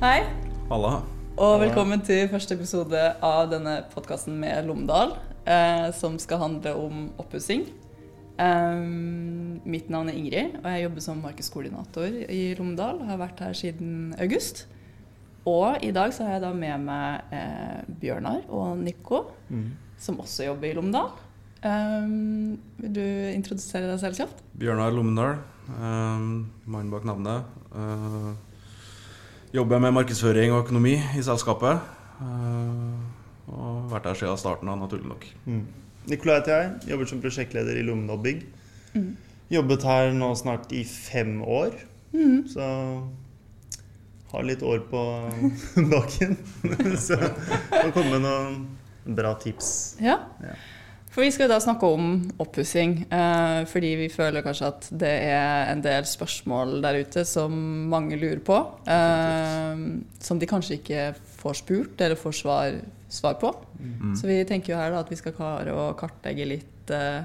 Hei, Halla. og velkommen til første episode av denne podkasten med Lommedal, eh, som skal handle om oppussing. Um, mitt navn er Ingrid, og jeg jobber som markedskoordinator i Lommedal. Har vært her siden august. Og i dag så har jeg da med meg eh, Bjørnar og Nico, som også jobber i Lommedal. Um, vil du introdusere deg selv kjapt? Bjørnar Lommedal. Um, Mannen bak navnet. Uh, jobber med markedsføring og økonomi i selskapet. og og vært der siden starten av, naturlig nok. Mm. Nicolai heter jeg. Jobber som prosjektleder i Lommedal Bygg. Mm. Jobbet her nå snart i fem år. Mm. Så har litt år på baken. så kan komme med noen bra tips. Ja. Ja. For vi skal da snakke om oppussing, eh, fordi vi føler kanskje at det er en del spørsmål der ute som mange lurer på. Eh, som de kanskje ikke får spurt eller får svar, svar på. Mm. Så vi tenker jo her da at vi skal klare å kartlegge litt eh,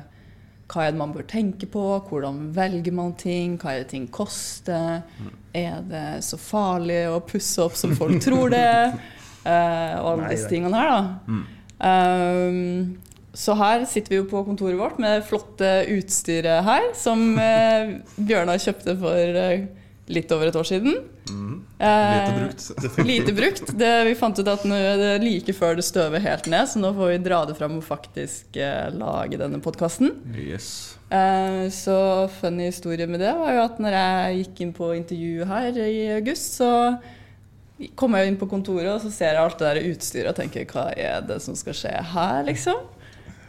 hva er det man bør tenke på, hvordan velger man ting, hva er det ting koster, er det så farlig å pusse opp som folk tror det, eh, og alle disse tingene her da. Mm. Um, så her sitter vi jo på kontoret vårt med det flotte utstyret her, som eh, Bjørnar kjøpte for eh, litt over et år siden. Mm. Eh, Lite brukt. Lite brukt. Det, vi fant ut at nå er det like før det støver helt ned, så nå får vi dra det fram og faktisk eh, lage denne podkasten. Yes. Eh, så funny historie med det var jo at når jeg gikk inn på intervju her i august, så kommer jeg inn på kontoret og så ser jeg alt det der utstyret og tenker hva er det som skal skje her, liksom?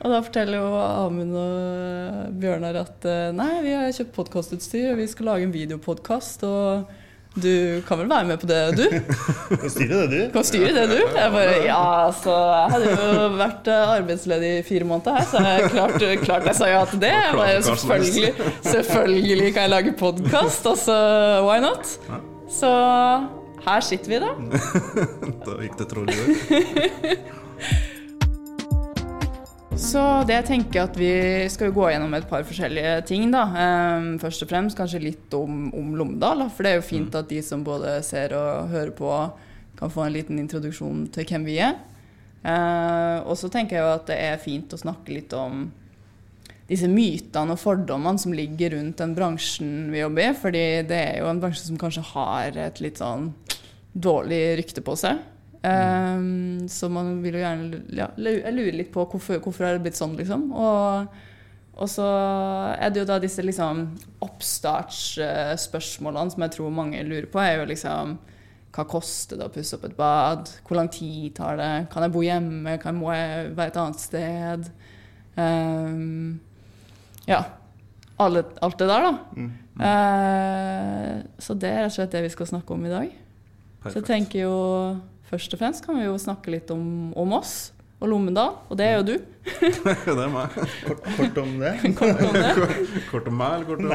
Og da forteller jo Amund og Bjørnar at eh, nei, vi har kjøpt podkastutstyr, og vi skal lage en videopodkast, og du kan vel være med på det, du? Kan styre det, du. Kan styre det, du? Jeg bare Ja, altså Jeg hadde jo vært eh, arbeidsledig i fire måneder her, så jeg klart, klart jeg sa ja til det. Jeg bare, selvfølgelig, selvfølgelig kan jeg lage podkast, altså why not? Så her sitter vi, da. Da gikk det trolig det. Så det jeg tenker at vi skal gå gjennom et par forskjellige ting, da. Ehm, først og fremst kanskje litt om, om Lomdal, for det er jo fint at de som både ser og hører på, kan få en liten introduksjon til hvem vi er. Eh, og så tenker jeg jo at det er fint å snakke litt om disse mytene og fordommene som ligger rundt den bransjen vi jobber i. fordi det er jo en bransje som kanskje har et litt sånn dårlig rykte på seg. Um, så man vil jo gjerne ja, lu- Jeg lurer litt på hvorfor, hvorfor har det blitt sånn, liksom. Og, og så er det jo da disse liksom oppstartsspørsmålene som jeg tror mange lurer på, er jo liksom hva koster det å pusse opp et bad? Hvor lang tid tar det? Kan jeg bo hjemme? Kan, må jeg være et annet sted? Um, ja. Alle, alt det der, da. Mm. Uh, så det er rett og slett det vi skal snakke om i dag. Så jeg tenker jo Først og fremst kan vi jo snakke litt om, om oss og Lommedal, og det er jo du. det er meg. Kort, kort om det. Kort om det. Kort om meg, eller kort om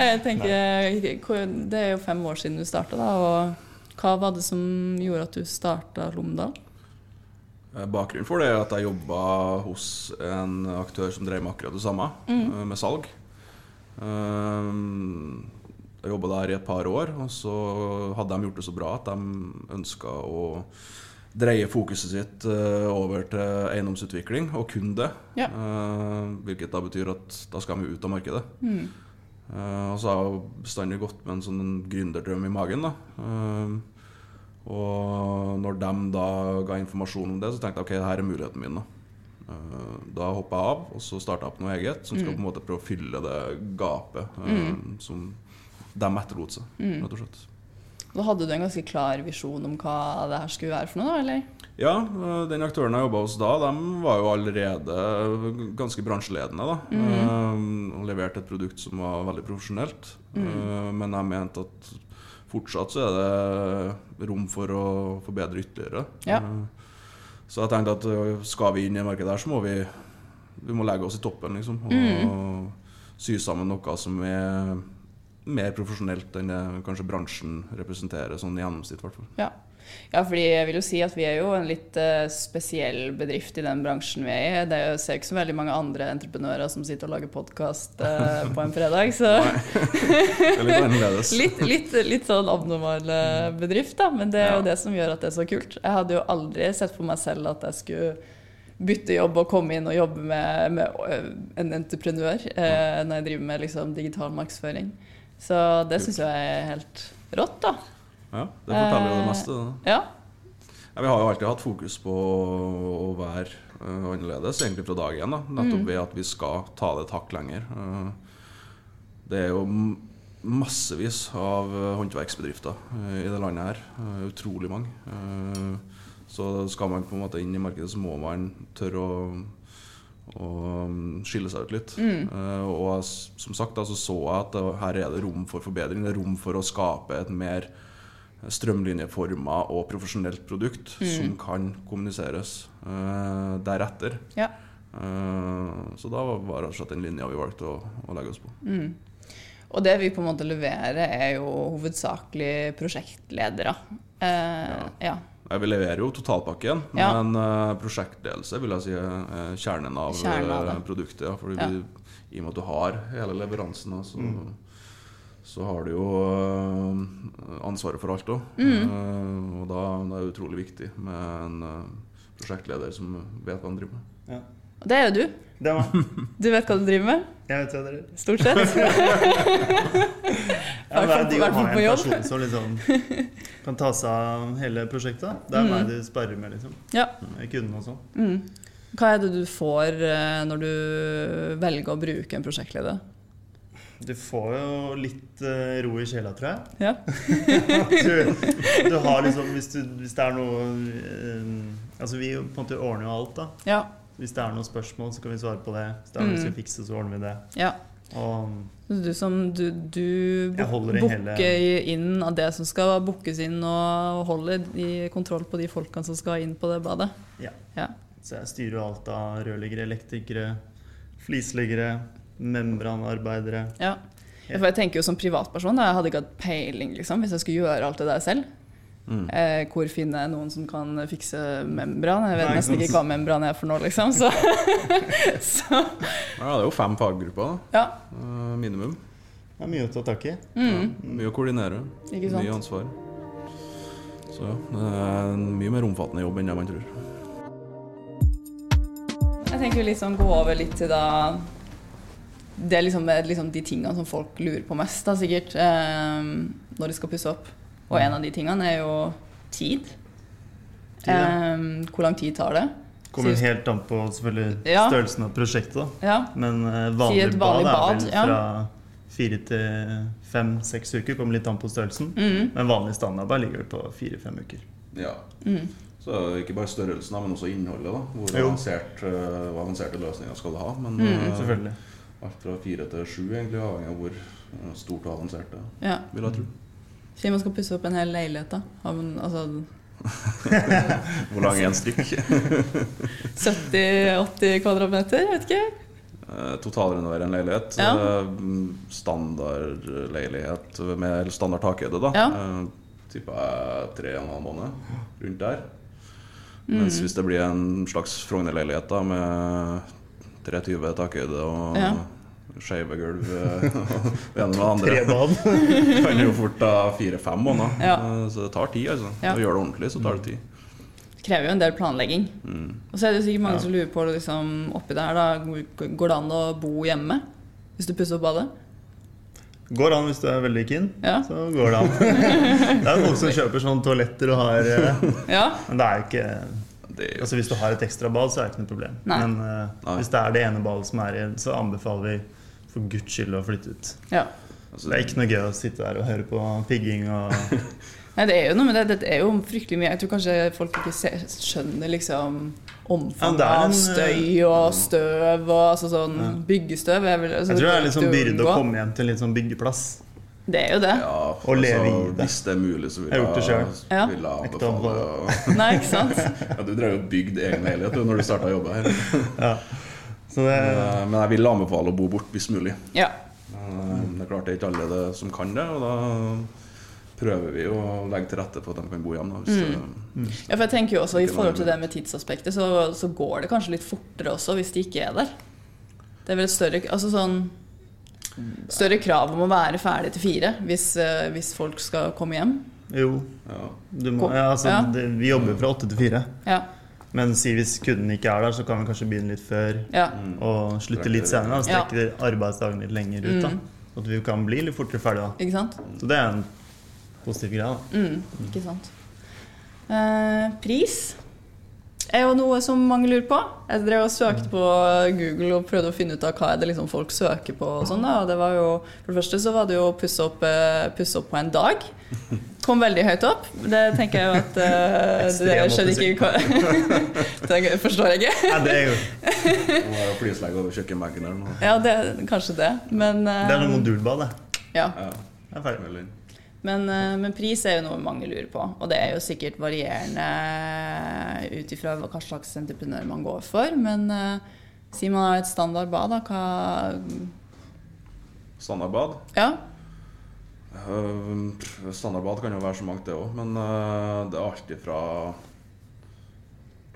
Jeg tenker, Det er jo fem år siden du starta, da. Og hva var det som gjorde at du starta Lommedal? Eh, Bakgrunnen for det er at jeg jobba hos en aktør som drev med akkurat det samme, Mm. eh, med salg. Eh, Jeg jobba der i et par år, og så hadde de gjort det så bra at de ønska å dreie fokuset sitt eh, over til eiendomsutvikling, og kun det. Ja. Eh, Hvilket da betyr at da skal vi ut av markedet. Mm. Eh, og så har jeg bestandig gått med en sånn gründerdrøm i magen. da. Og når de da ga informasjon om det, så tenkte jeg ok, det her er muligheten min. Da Da hoppa jeg av, og så starta jeg opp noe eget som skal Mm. på en måte prøve å fylle det gapet mm. som de etterlot seg. Mm. rett og slett. Da hadde du en ganske klar visjon om hva det her skulle være for noe, da, eller? Ja, den aktøren jeg jobba hos da, de var jo allerede ganske bransjeledende. da, Mhm. eh, Og leverte et produkt som var veldig profesjonelt. Mhm. Eh, Men jeg mente at fortsatt så er det rom for å forbedre ytterligere. Ja. Eh, Så jeg tenkte at skal vi inn i markedet der, så må vi, vi må legge oss i toppen, liksom. Og mm. sy sammen noe som er mer profesjonelt enn det kanskje bransjen representerer, sånn i gjennomsnitt, i hvert fall. Ja. Ja, fordi jeg vil jo si at vi er jo en litt uh, spesiell bedrift i den bransjen vi er i. Det er jo- ser ikke så veldig mange andre entreprenører som sitter og lager podkast på en fredag, så litt litt, litt, sånn abnormal eh, bedrift, da. Men det er jo Ja. det som gjør at det er så kult. Jeg hadde jo aldri sett for meg selv at jeg skulle bytte jobb og komme inn og jobbe med, med en entreprenør eh, når jeg driver med liksom, digital markedsføring. Så det syns jeg er helt rått, da. Ja, det forteller jo det Eh, meste. Da. Ja. Ja, vi har jo alltid hatt fokus på å være uh, annerledes egentlig fra dag én. da. Nettopp Mm. ved at vi skal ta det et hakk lenger. Uh, det er jo massevis av håndverksbedrifter i det landet her. Utrolig mange. Så skal man på en måte inn i markedet, så må man tørre å, å mm, skille seg ut litt. Mm. Uh, og som sagt da, så så jeg at her er det rom for forbedring. Det er rom for å skape et mer strømlinjeforma og profesjonelt produkt Mm. som kan kommuniseres uh, deretter. ja. Uh, så da var det og slett den linja vi valgte å, å legge oss på. Mm. Og det vi på en måte leverer, er jo hovedsakelig prosjektledere. ja. ja. Jeg vil levere jo totalpakken, Ja. men uh, prosjektledelse vil jeg si er kjernen av, Kjernen av eh, produktet. Ja, fordi Ja. vi, I og med at du har hele leveransen, så, Mm. så har du jo eh, ansvaret for alt òg. Mm. og da, da er det utrolig viktig med en uh, prosjektleder som vet hva han driver med. Ja. Og det er jo du. Det er meg. Du vet hva du driver med, Jeg vet hva dere stort sett. Ja, men det er digg å ha på en jobb. person som liksom kan ta seg av hele prosjektet. Det er Mm. meg du sparer med, liksom. Ja. Ikke og sånn. Mm. Hva er det du får eh, når du velger å bruke en prosjektleder? Du får jo litt uh, ro i sjela, tror jeg. Ja. Du, du har liksom, hvis, du, hvis det er noe uh, Altså, vi på en måte ordner jo alt, da. Ja. Hvis det er noen spørsmål, så kan vi svare på det. Hvis det er noe vi Mm. skal fikse, så ordner vi det. ja. Og Du som du, du booker inn av det som skal bookes inn, og holder i kontroll på de folkene som skal inn på det badet. Ja. Ja. Så jeg styrer jo alt av rørleggere, elektrikere, flisleggere, membranarbeidere. Ja. For jeg tenker jo som privatperson, da, jeg hadde ikke hatt peiling liksom, hvis jeg skulle gjøre alt det der selv. Mm. Eh, hvor finner jeg noen som kan fikse membran? Jeg vet Nei, nesten ikke hva membran er for noe, liksom. Så, så Ja, det er jo fem faggrupper, da. ja. eh, minimum. Det er mye å ta tak i. Mm. Mye å koordinere. Ikke sant? Mye ansvar. Så ja, det er en mye mer omfattende jobb enn det man tror. Jeg tenker liksom gå over litt til da Det er liksom, liksom de tingene som folk lurer på mest, da sikkert, eh, når de skal pusse opp. Og en av de tingene er jo tid. Tid, ja. Um, hvor lang tid tar det? Kommer Sist- helt an på Ja. størrelsen av prosjektet. Ja. Men eh, vanlig, vanlig bad er vel ja. fra fire til fem-seks uker. Kommer litt an på størrelsen. Mm. Men vanlig standardbad ligger vel på fire-fem uker. Ja. Mm. Så ikke bare størrelsen, men også innholdet. da Hvor avansert, uh, avanserte løsninger skal du ha. Men Mm, eh, Selvfølgelig. alt fra fire til sju, egentlig, avhengig av hvor stort og avansert det er. ja. Vil jeg tro. Si man skal pusse opp en hel leilighet, da. Har man, altså Hvor lang er en stykk? 70-80 kvadratmeter? Vet ikke. Eh, Totalrenovere en leilighet. Ja. Eh, Standardleilighet med standard takhøyde, da. Ja. Eh, jeg tre og en halv måned. Rundt der. Mm. Mens hvis det blir en slags Frogner-leilighet med 320 takhøyde og Ja. Skeive gulv eh, det ene med det andre, Det kan jo fort ta fire-fem måneder. Ja. Eh, Så det tar tid, altså. Ja. Å gjøre det ordentlig, så tar det tid. Det krever jo en del planlegging. Mm. Og så er det sikkert mange Ja. som lurer på liksom, oppi der, da, går det an å bo hjemme hvis du pusser opp badet? Går an hvis du er veldig keen. Ja. Så går det an. Det er folk som kjøper sånne toaletter og har eh, Ja. Men det er jo ikke Det jo Altså Hvis du har et ekstra bad, så er det ikke noe problem. Nei. Men uh, Nei. hvis det er det ene badet som er igjen, så anbefaler vi for guds skyld å flytte ut. ja. altså, Det er ikke noe gøy å sitte der og høre på pigging og Nei, det er jo noe med det. Det er jo fryktelig mye. Jeg tror kanskje folk ikke ser, skjønner liksom omfanget ja, av støy og støv og altså sånn Ja. byggestøv. Er vel, altså, Jeg tror det er litt sånn byrde å komme hjem til en litt sånn byggeplass. Det er jo det. Ja, altså, leve i det. Hvis det er mulig, så vil Jeg jeg, gjort det selv. Ja. vil jeg anbefale å- Nei, ikke sant? ja, Du drev jo bygd egen leilighet du, når du starta å jobbe her. Ja. Så det, Eh, Men jeg vil anbefale å bo bort hvis mulig. Ja. Eh, Det er klart det er ikke alle det som kan det, og da prøver vi å legge til rette for at de kan bo hjemme. Hvis Mm. det, Ja, for jeg tenker jo også I forhold til det med tidsaspektet, så, så går det kanskje litt fortere også hvis de ikke er der. Det er vel et større altså sånn, større krav om å være ferdig til fire hvis, eh, hvis folk skal komme hjem. Jo, du må, ja, altså, Ja. Det, vi jobber fra åtte til fire. Ja, Men si hvis kunden ikke er der, så kan vi kanskje begynne litt før ja, Mm. og slutte litt senere. Og Ja. arbeidsdagen litt lenger ut. da Mm. At vi kan bli litt fortere ferdig da. ikke sant? Så det er en positiv greie. da Mm, ikke sant. Eh, pris er jo noe som mange lurer på. Jeg drev og søkte på Google og prøvde å finne ut av hva er det liksom folk søker på. Og sånn. Og det var jo, for det første så var det jo å pusse opp, eh, pusse opp på en dag. Kom veldig høyt opp. Det tenker jeg jo at uh, Det skjedde ikke Det forstår jeg ikke. Nei, det er jo Og jeg har flislegg over kjøkkenbenken der nå. Ja, det, kanskje det. Men, eh, Det er noe modulbad, det. ja. Ja, Det er ferdig. med inn. Men, eh, men pris er jo noe mange lurer på, og det er jo sikkert varierende ut ifra hva slags entreprenør man går for. Men uh, si man har et standard bad, da, hva Standardbad. Ja. Uh, standardbad kan jo være så mangt, det òg. Men uh, det er alltid fra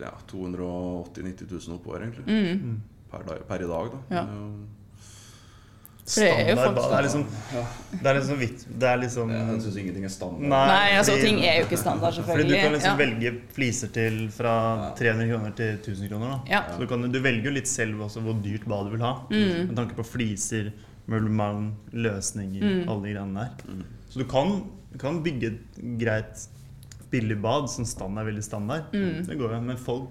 ja, 280 000-90 000 oppover, egentlig. Mm. Per, dag, per i dag, da. Ja. Uh, For det er liksom Det er liksom vidt Det er liksom jeg syns ingenting er standard. Nei. Nei, altså fordi- ting er jo ikke standard, selvfølgelig. Fordi du kan liksom ja. velge fliser til fra 300 kroner til 1000 kroner. da Ja. Så du, kan, du velger jo litt selv også hvor dyrt bad du vil ha. Mm. Med tanke på fliser, møblement, løsninger, Mm. alle de greiene der. Mm. Så du kan, kan bygge et greit billig bad som stand er veldig standard. Mm. Det går jo, men folk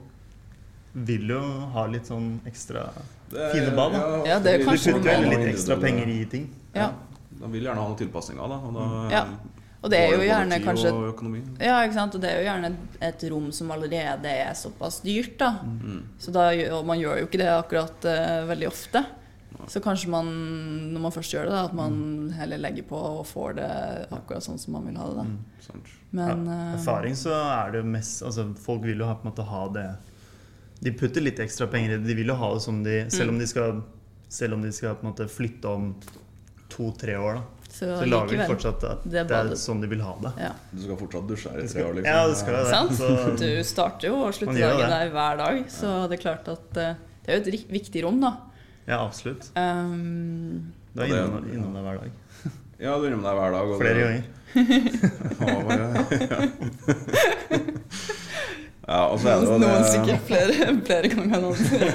vil jo ha litt sånn ekstra Fine bad, da. Ja, det er Du kanskje putter jo litt ekstra penger i ting. Ja. De vil gjerne ha noen tilpasninger, da. Og da Ja. Og det er jo gjerne kanskje og. Ja, ikke sant? Og det er jo gjerne et rom som allerede er såpass dyrt, da. Mm. Så da, og man gjør jo ikke det akkurat uh, veldig ofte. Så kanskje man, når man først gjør det, da, at man heller legger på og får det akkurat sånn som man vil ha det. da. Mm. Men ja, eh, erfaring så er det jo mest altså Folk vil jo ha, på en måte ha det De putter litt ekstra penger i det. De vil jo ha det som de Selv Mm. om de skal, selv om de skal på en måte flytte om to-tre år, da. så, Så lager de fortsatt at Det det er er sånn de vil ha det. Ja. Du skal fortsatt dusje her i tre år, liksom. Ja, det skal det. Sant? Så, Du starter jo og slutter dagen der hver dag, så det er klart at eh, det er jo et viktig rom, da. ja, absolutt. Um, Du er innom, det- innom, innom det hver dag. Ja, du er innom deg hver dag. og Flere det- ganger. Ja, bare- ja, og så er det jo noen det sikkert flere, flere ganger enn andre.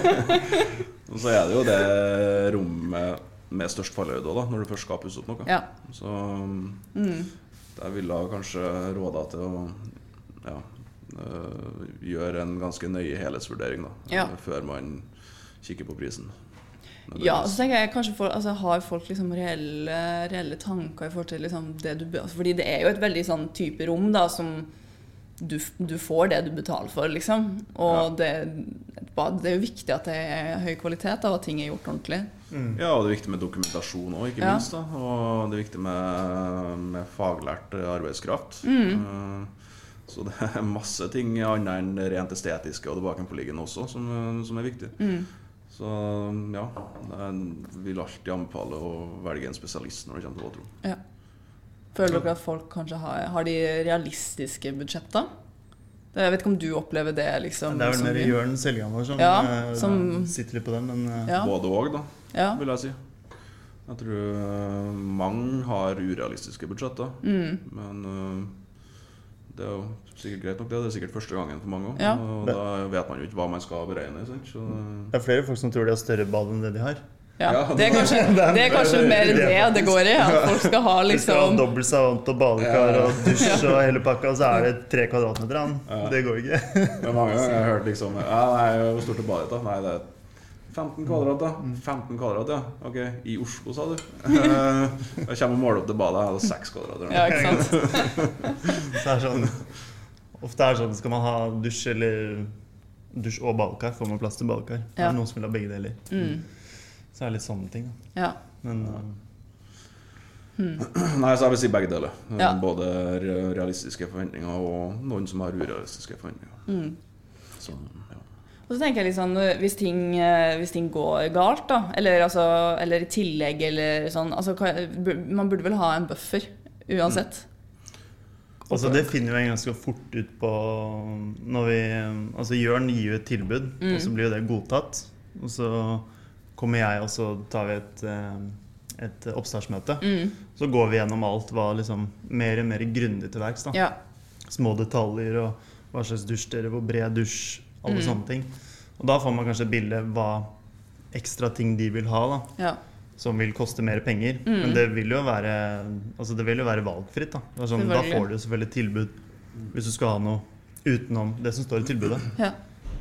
Og så er det jo det rommet med størst fallhøyde da, når du først skal pusse opp noe. Ja. Så Mm. jeg ville kanskje råda til å ja, øh, gjøre en ganske nøye helhetsvurdering da, Ja. før man kikker på prisen. Ja, så tenker jeg kanskje for, altså, Har folk liksom reelle, reelle tanker i forhold til liksom det du altså, Fordi det er jo et veldig sånn type rom da som du, du får det du betaler for, liksom. Og det, det er jo viktig at det er høy kvalitet, og at ting er gjort ordentlig. Mm. Ja, og det er viktig med dokumentasjon òg, ikke Ja. minst. da Og det er viktig med, med faglært arbeidskraft. Mm. Eh, Så det er masse ting annet enn det rent estetiske og det bakenforliggende også som, som er viktig. Mm. Så ja, jeg vil alltid anbefale å velge en spesialist når det kommer til våtrom. Ja. Føler dere at folk kanskje har, har de realistiske budsjetta? Jeg vet ikke om du opplever det, liksom? Det er vel som mer vi- Jørn Seljan vår som, Ja, eh, som- sitter litt på den, men eh, Ja. Både òg, da, Ja. vil jeg si. Jeg tror eh, mange har urealistiske budsjetter. Mm. Men det er jo sikkert greit nok, det. Det er sikkert første gangen for mange òg. Ja. Og da vet man jo ikke hva man skal beregne. Sant? Så, det er flere folk som tror de har større bad enn det de har. Ja. Ja, Det, er kanskje, det er kanskje mer det det går i. At folk skal ha liksom dobbelt savant og badekar og dusj og hele pakka, så er det tre kvadratmeter. an. Det går ikke. men mange ganger har jeg hørt liksom ja, nei, Hvor stort er badet da? Nei, det er 15 kvadrat, da. 15 kvadrat, ja. Ok, i Oslo, sa du. Eh, Jeg kommer og måler opp det badet, jeg det 6 kvadrat. eller. Ja, ikke sant? Så er sånn Ofte er det sånn skal man ha dusj eller Dusj og badekar, får man plass til badekar. Det er noen som vil ha begge deler. Mm. Så er det litt sånne ting. da. Ja. Men eh, Nei, så jeg vil si begge deler. Eh, Ja. Både realistiske forventninger og noen som har urealistiske forventninger. Mm. Så, ja. Og så tenker jeg liksom, hvis ting, eh, hvis ting går galt, da, eller, altså, eller i tillegg, eller sånn altså, Man burde vel ha en buffer uansett. Altså Det finner vi ganske fort ut på når vi Altså Jørn gir jo et tilbud, Mm. og så blir jo det godtatt. Og så kommer jeg, og så tar vi et, eh, et oppstartsmøte. Mm. Så går vi gjennom alt, hva liksom mer og mer grundig til verks. Ja. Små detaljer og hva slags dusj dere, hvor bred dusj, alle Mm. sånne ting. Og da får man kanskje et bilde hva ekstra ting de vil ha, da. ja. Som vil koste mer penger. Mm. Men det vil jo være Altså det vil jo være valgfritt. Da sånn, Da får du jo selvfølgelig tilbud hvis du skal ha noe utenom det som står i tilbudet. Ja.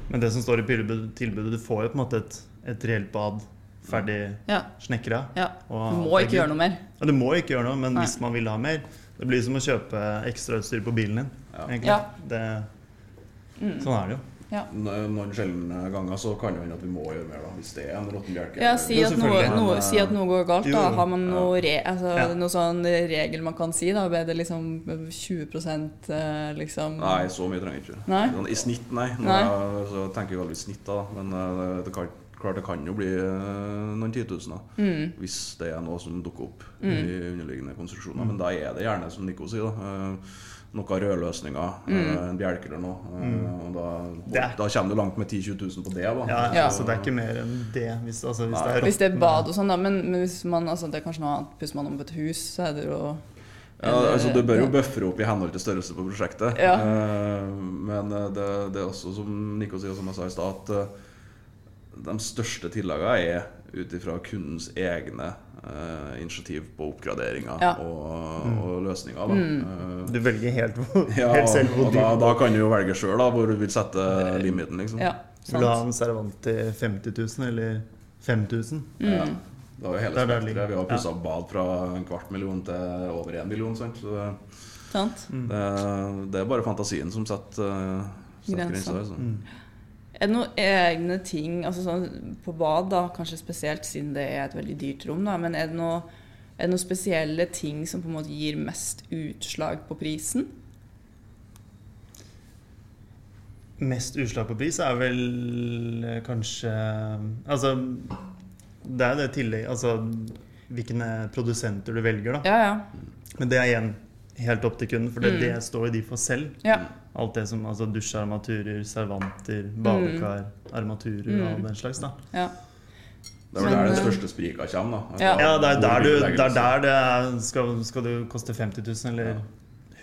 Men det som står i tilbudet, tilbudet du får jo på en måte et, et reelt bad ferdig ja. snekra. ja. Du må ikke gjøre noe mer. Ja, du må ikke gjøre noe, men Nei. hvis man vil ha mer Det blir som å kjøpe ekstrautstyr på bilen din. Ja. egentlig. Ja. Det, Mm. sånn er det jo. Ja. Noen sjeldne ganger så kan det hende at vi må gjøre mer, da, hvis det er en råtten bjelke. Ja, si at, noe, noe, si at noe går galt, da. Har man noe, re, altså, Ja. noe sånn regel man kan si, da? Er det liksom 20 eh, liksom Nei, så mye trenger jeg ikke. Nei? Sånn, I snitt, nei. Nå, Nei. Så tenker jeg aldri snitt, da. Men eh, det kan, klart det kan jo bli eh, noen titusener. Mm. Hvis det er noe som dukker opp Mm. i underliggende konstruksjoner. Men da er det gjerne, som Nico sier, da, noen rødløsninger, Mm. eh, en bjelke eller noe. eh, Mm. Og da, da kommer du langt med 10 000-20 000 på det. Da. Ja, Ja. Så det er ikke mer enn det. Hvis, altså, hvis, det, er Hvis det er bad og sånn, da. Men, men hvis man, altså, det er kanskje noe annet. Pusser man om på et hus, så er det jo Ja, altså Du bør jo buffre opp i henhold til størrelse på prosjektet. Ja. Eh, men eh, det, det er også som Nico sier, og som jeg sa i stad, at eh, de største tillagene er ut ifra kundens egne eh, initiativ på oppgraderinger Ja. og, Mm. og løsninger. Da. Mm. Eh, Du velger helt, ja, helt selv hvor da, da kan du jo velge sjøl hvor du vil sette limiten. liksom Ja, Vil du ha en servant til 50 000 eller 5000? Ja. Mm. Det var jo hele er spekteret. Vi har pussa opp bad fra en kvart million til over én million. Sant? Så det, Sant. Mm. det, det er bare fantasien som setter, uh, setter Grenser. grenser. Er det noen egne ting altså sånn, På bad, da, kanskje spesielt siden det er et veldig dyrt rom, da, men er det, noe, er det noen spesielle ting som på en måte gir mest utslag på prisen? Mest utslag på pris er vel eh, kanskje Altså, det er det tillegg Altså hvilke produsenter du velger, da. Ja, ja. Men det er igjen helt opp til kunden, for det, Mm. det står jo de for selv. ja. Alt det som altså dusjarmaturer, servanter, badekar, armaturer og Mm. den slags. da ja. Det er vel der den eh, største sprika kommer. da Ja. Ja, det er der, du, det er der det er Skal, skal du koste 50 000 eller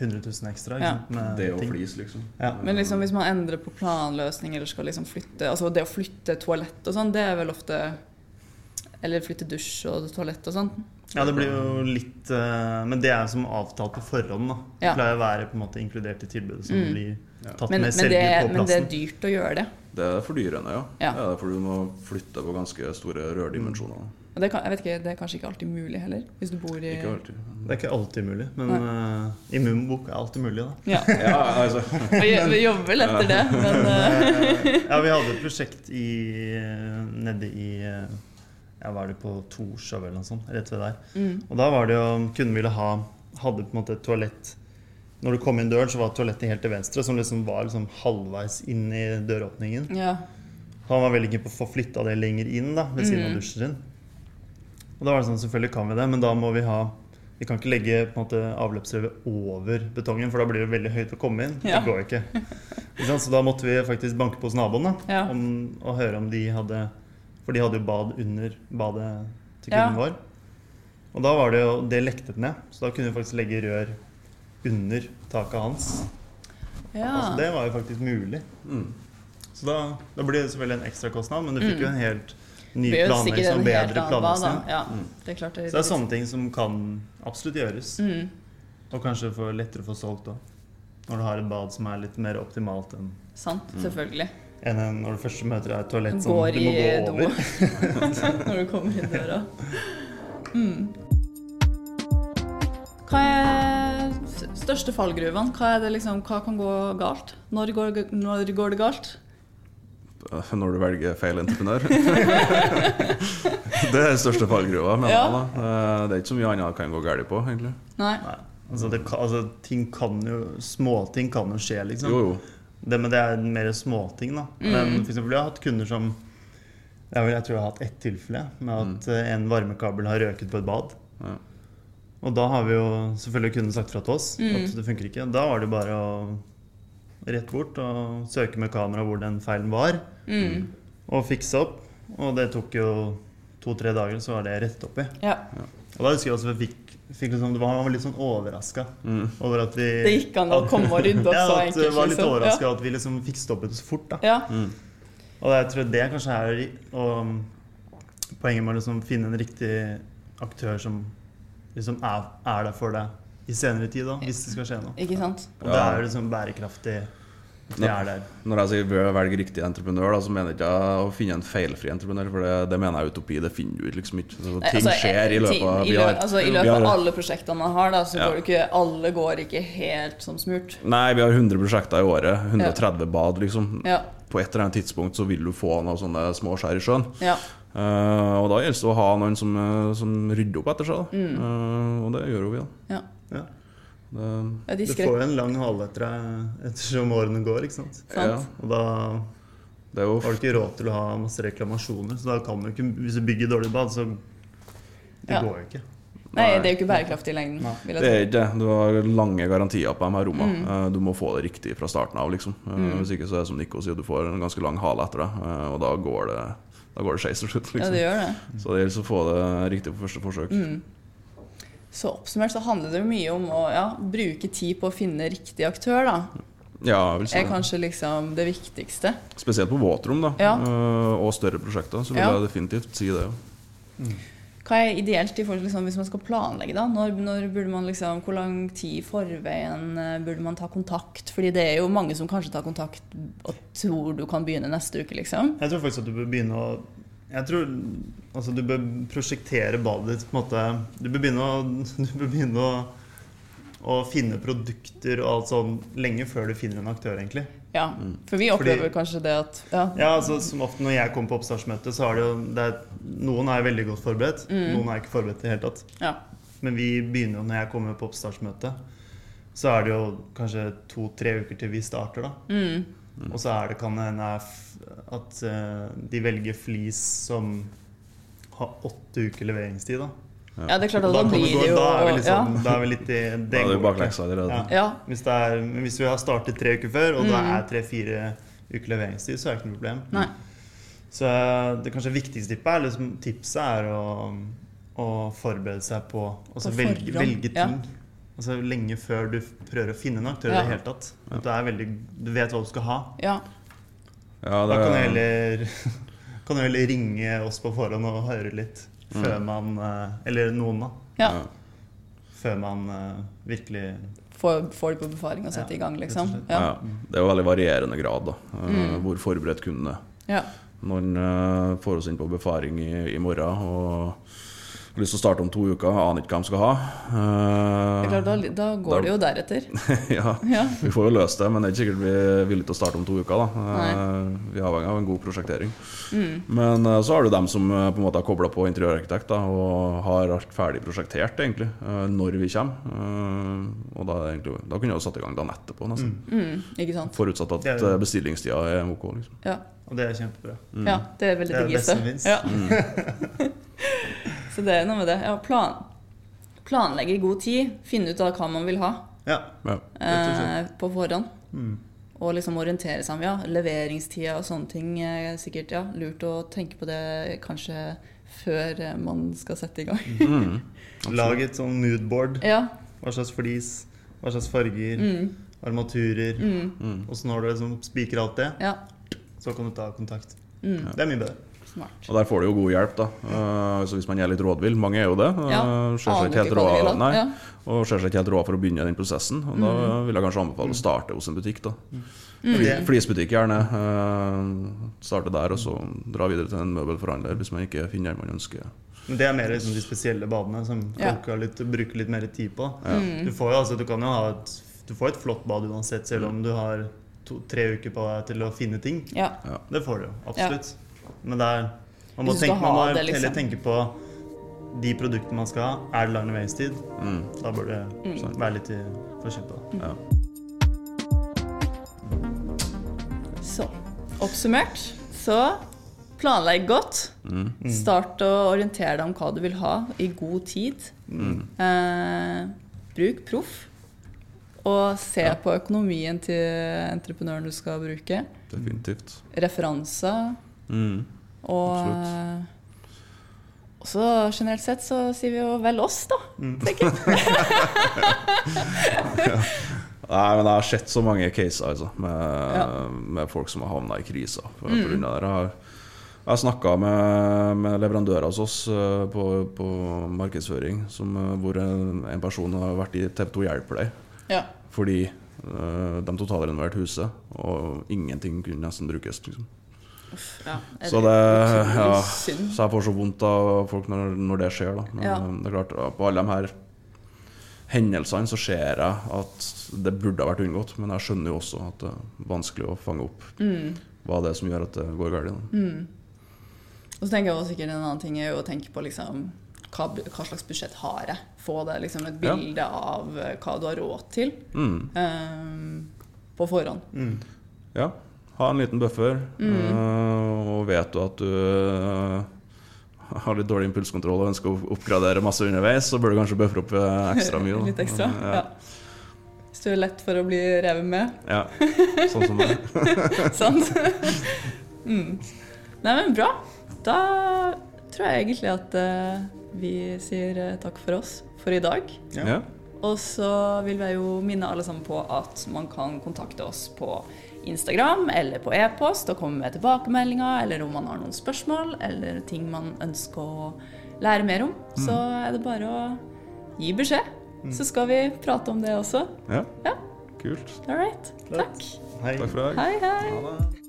100 000 ekstra? Ikke Ja. Med Det og flis, liksom. Ja. Men liksom, hvis man endrer på planløsning eller skal liksom flytte Altså det å flytte toalett og sånn, det er vel ofte Eller flytte dusj og toalett og sånn. Ja, det blir jo litt eh, Men det er som avtalt på forhånd. da Det Ja. pleier å være på en måte inkludert i tilbudet som Mm. blir tatt Men, med men, selger på plassen. men det er dyrt å gjøre det. Det er fordyrende, ja. Ja. Det er derfor du må flytte på ganske store rørdimensjoner. Og det, kan, jeg vet ikke, det er kanskje ikke alltid mulig heller, hvis du bor i Ikke alltid. Det er ikke alltid mulig, men uh, i Mumbok er alltid mulig, da. Ja, Ja, altså vi, vi jobber vel etter det, men Eh, ja, vi hadde et prosjekt i, nede i Ja, var det på Torshov eller noe sånt? Rett ved der. mm, Og da var det jo Kunden ville ha Hadde på en måte et toalett Når du kom inn døren, så var toalettet helt til venstre, som liksom var liksom halvveis inn i døråpningen. ja. Han var veldig keen på å få flytta det lenger inn, da, ved siden av Mm. dusjen sin. Og da var det sånn, selvfølgelig kan vi det, men da må vi ha Vi kan ikke legge på en måte avløpsrevet over betongen, for da blir det veldig høyt å komme inn. Ja. Det går ikke? Så da måtte vi faktisk banke på hos naboen da, Ja. om, og høre om de hadde For de hadde jo bad under badet til Ja. vår. Og da var det jo Det lektet ned, så da kunne vi faktisk legge rør under taket hans. ja. Altså, det var jo faktisk mulig. mm. Så da, da blir det selvfølgelig en ekstra kostnad, men du fikk jo en helt ny planlegging og bedre planlegging. Ja, Mm. det er klart det. Så det er sånne ting som kan absolutt gjøres. Mm. Og kanskje for lettere å få solgt òg. Når du har et bad som er litt mer optimalt enn Sant, selvfølgelig. Enn en- når du først møter deg et toalett som sånn, du må gå do over. når du kommer inn døra. Mm. Hva er største fallgruvene? Hva, er det liksom, hva kan gå galt? Når går, når går det galt? Når du velger feil entreprenør. det er den største fallgruva, mener Ja. jeg. da Eh, Det er ikke så mye annet kan gå galt på, egentlig. Nei. Nei, altså, det, altså ting kan jo Småting kan jo skje, liksom. Jo, jo. Det, men det er mer småting, da. Mm. Men for eksempel, jeg har hatt kunder som jeg, jeg tror jeg har hatt ett tilfelle med at Mm. eh, en varmekabel har røket på et bad. Ja. Og da har vi jo selvfølgelig kunden sagt fra til oss Mm. at det funker ikke. Da var det bare å rett bort og søke med kamera hvor den feilen var, Mm. og fikse opp. Og det tok jo to-tre dager, så var det rett oppi. Ja. Ja. Og da husker jeg også vi fikk liksom, det var, litt sånn overraska Mm. over at vi Det gikk an å komme og rydde opp ja, så enkelt. det var litt liksom. overraska at vi liksom fikk stoppet det så fort. da Ja. Mm. Og jeg tror det kanskje er og poenget med å liksom finne en riktig aktør som liksom er, er der for deg i senere tid, da, hvis det skal skje noe. ikke sant? Og det er jo liksom bærekraftig at Ja. er der. Når jeg sier velg riktig entreprenør, da, så mener jeg ikke å finne en feilfri entreprenør. For det, det mener jeg er utopi. Det finner du liksom ikke. Så Nei, ting altså, skjer i løpet av i vi har- altså, I løpet av alle prosjektene man har, da, så Ja. går det ikke Alle går ikke helt som smurt. Nei, vi har 100 prosjekter i året. 130 bad, liksom. Ja. På et eller annet tidspunkt så vil du få noen sånne små skjær i sjøen. Ja. Eh, og da gjelder det å ha noen som, eh, som rydder opp etter seg. Da. Mm. Uh, og det gjør jo vi, da. ja. Ja. Det, ja Du får jo en lang hale etter deg ettersom årene går, ikke sant. ja, Og da det er jo har du ikke råd til å ha masse reklamasjoner, så da kan du ikke Hvis du bygger dårlig bad, så Det Ja. går jo ikke. Nei, det er jo ikke bærekraftig i lengden. Det er ikke det. Du har lange garantier på de her rommene. Mm. Eh, Du må få det riktig fra starten av, liksom. Eh, Mm. Hvis ikke så er det som Nico sier, du får en ganske lang hale etter deg, eh, og da går det Da går det skeis til slutt, Ja, liksom. det gjør det. Så det gjelder å få det riktig på første forsøk. Mm. Så oppsummert så handler det mye om å ja, bruke tid på å finne riktig aktør, da. Ja, jeg vil si Er kanskje liksom det viktigste. Spesielt på våtrom, da. Ja. eh, Og større prosjekter, så vil Ja. jeg definitivt si det. Ja. Hva er ideelt i forhold til liksom, hvis man skal planlegge? da? Når, når burde man liksom, Hvor lang tid i forveien eh, burde man ta kontakt? Fordi det er jo mange som kanskje tar kontakt og tror du kan begynne neste uke, liksom. Jeg tror faktisk at du bør begynne å Jeg tror altså du bør prosjektere badet ditt på en måte Du bør begynne å, du bør begynne å, å finne produkter og alt sånn lenge før du finner en aktør, egentlig. Ja, Mm. For vi opplever kanskje det at ja, Ja, altså Som ofte når jeg kommer på oppstartsmøte, så er det jo det er, Noen er veldig godt forberedt, Mm. noen er ikke forberedt i det hele tatt. ja, Men vi begynner jo når jeg kommer på oppstartsmøte, så er det jo kanskje to-tre uker til vi starter, da. mm, Og så er det kan hende er at eh, de velger flis som har åtte uker leveringstid, da. ja, det er klart at da, blir det jo Da er vi liksom, ja, da er vi litt i det Da er det jo går ikke. bakleksa allerede. Ja. ja, Hvis, det er, hvis vi har startet tre uker før, og det Mm. er tre-fire uker leveringstid, så er det ikke noe problem. Nei. Så eh, det kanskje viktigste tippet er, liksom, tipset er å, å forberede seg på altså På velge, velge ja. ting. Altså Lenge før du prøver å finne en aktør i Ja. det hele tatt. At du, er veldig, du vet hva du skal ha. ja. Ja, Da kan du heller, kan du heller ringe oss på forhånd og høre litt før Mm. man eh, Eller noen, da. ja. Før man eh, virkelig Får, får de på befaring og setter Ja, i gang, liksom. Ja. Ja. Det er jo veldig varierende grad, da. eh, Mm. Hvor forberedt kunden er. Ja. Noen får oss inn på befaring i, i morgen og har lyst til å starte om to uker, aner ikke hva de skal ha. Uh, Eh, da, da går Da- det jo deretter. ja, Ja. vi får jo løst det, men det er ikke sikkert vi er villige til å starte om to uker. da. Eh, Vi er avhengig av en god prosjektering. Mm. Men uh, så har du dem som på en måte har kobla på interiørarkitekt da, og har alt ferdig prosjektert egentlig når vi kommer. Eh, Og da, er egentlig, da kunne vi jo satt i gang dagen etterpå, nesten. Mm. Mm, ikke sant? Forutsatt at eh, bestillingstida er ok. Liksom. Ja. Og det er kjempebra. Mm. ja, det er veldig Det er det beste som fins. Ja. Mm. Så det er noe med det. Ja, plan, planlegge i god tid. Finne ut av hva man vil ha Ja. Eh, på forhånd. Mm. Og liksom orientere seg om ja, leveringstida og sånne ting. er sikkert ja, lurt å tenke på det kanskje før eh, man skal sette i gang. Mm. Lag et sånn moodboard. Ja. Hva slags flis, hva slags farger, Mm, armaturer. mm, Mm. Og så når du liksom spiker alt det, ja. så kan du ta kontakt. Mm, Det er mye bedre. Smart. Og der får du jo god hjelp, da. Eh, så hvis man er litt rådvill, mange er jo det, eh, Ja, ser seg Aner ikke helt hva de vil ha. nei, Ja. og ser seg ikke helt råd for å begynne den prosessen. Og da vil jeg kanskje anbefale å starte hos en butikk. da Mm. Flisbutikk gjerne. eh, starte der, og så dra videre til en møbelforhandler hvis man ikke finner den man ønsker. Men det er mer liksom de spesielle badene som Ja. folk har litt, bruker litt mer tid på. Ja. Mm. Du får jo altså, du kan jo ha et, du får et flott bad uansett, selv om du har to, tre uker på deg til å finne ting. ja. Det får du jo, absolutt. Men det er Man må, tenke, man må det, liksom. heller tenke på de produktene man skal ha. Er det lang leveringstid? Mm. Da bør det Mm. være litt i Mm. Ja. Så oppsummert så planlegg godt. Mm. Start å orientere deg om hva du vil ha, i god tid. Mm. Eh, bruk proff. Og se på økonomien til entreprenøren du skal bruke. Definitivt. Referanser. Mm. Og eh, og så generelt sett så sier vi jo vel oss, da. Mm. tenker jeg. Nei, men jeg har sett så mange caser altså, med, Ja. med folk som har havna i kriser. Mm. Jeg har, snakka med, med leverandører hos oss eh, på, på markedsføring som, eh, hvor en, en person har vært i TV 2 Hjelper deg Ja. fordi uh, de totalrenoverte huset, og ingenting kunne nesten brukes. Liksom. Ja. Så det ja. Så jeg får så vondt av folk når, når det skjer. Da. Men Ja. eh, det er klart, på alle de her hendelsene så ser jeg at det burde ha vært unngått, men jeg skjønner jo også at det er vanskelig å fange opp Mm. hva det er som gjør at det går galt. Mm. Og så tenker jeg også sikkert en annen ting er jo å tenke på liksom hva, hva slags budsjett har jeg? Få det liksom et Ja. bilde av eh, hva du har råd til Mm. um, på forhånd. Mm. Ja, ha en liten buffer, Mm. eh, og vet du at du eh, har litt dårlig impulskontroll og ønsker å oppgradere masse underveis, så bør du kanskje buffere opp eh, ekstra mye. Da. Litt ekstra. Ja. Ja. Hvis du er lett for å bli revet med. Ja, sånn som det. Sant? mm. Nei, men bra. Da tror jeg egentlig at vi sier takk for oss for i dag. Ja. Ja. Og så vil jeg jo minne alle sammen på at man kan kontakte oss på Instagram eller på e-post og komme med tilbakemeldinger, eller om man har noen spørsmål eller ting man ønsker å lære mer om. Så er det bare å gi beskjed. Så skal vi prate om det også. ja. Ja. Kult. All right. Takk. Hei. Takk for i dag. Hei, hei. Ha det.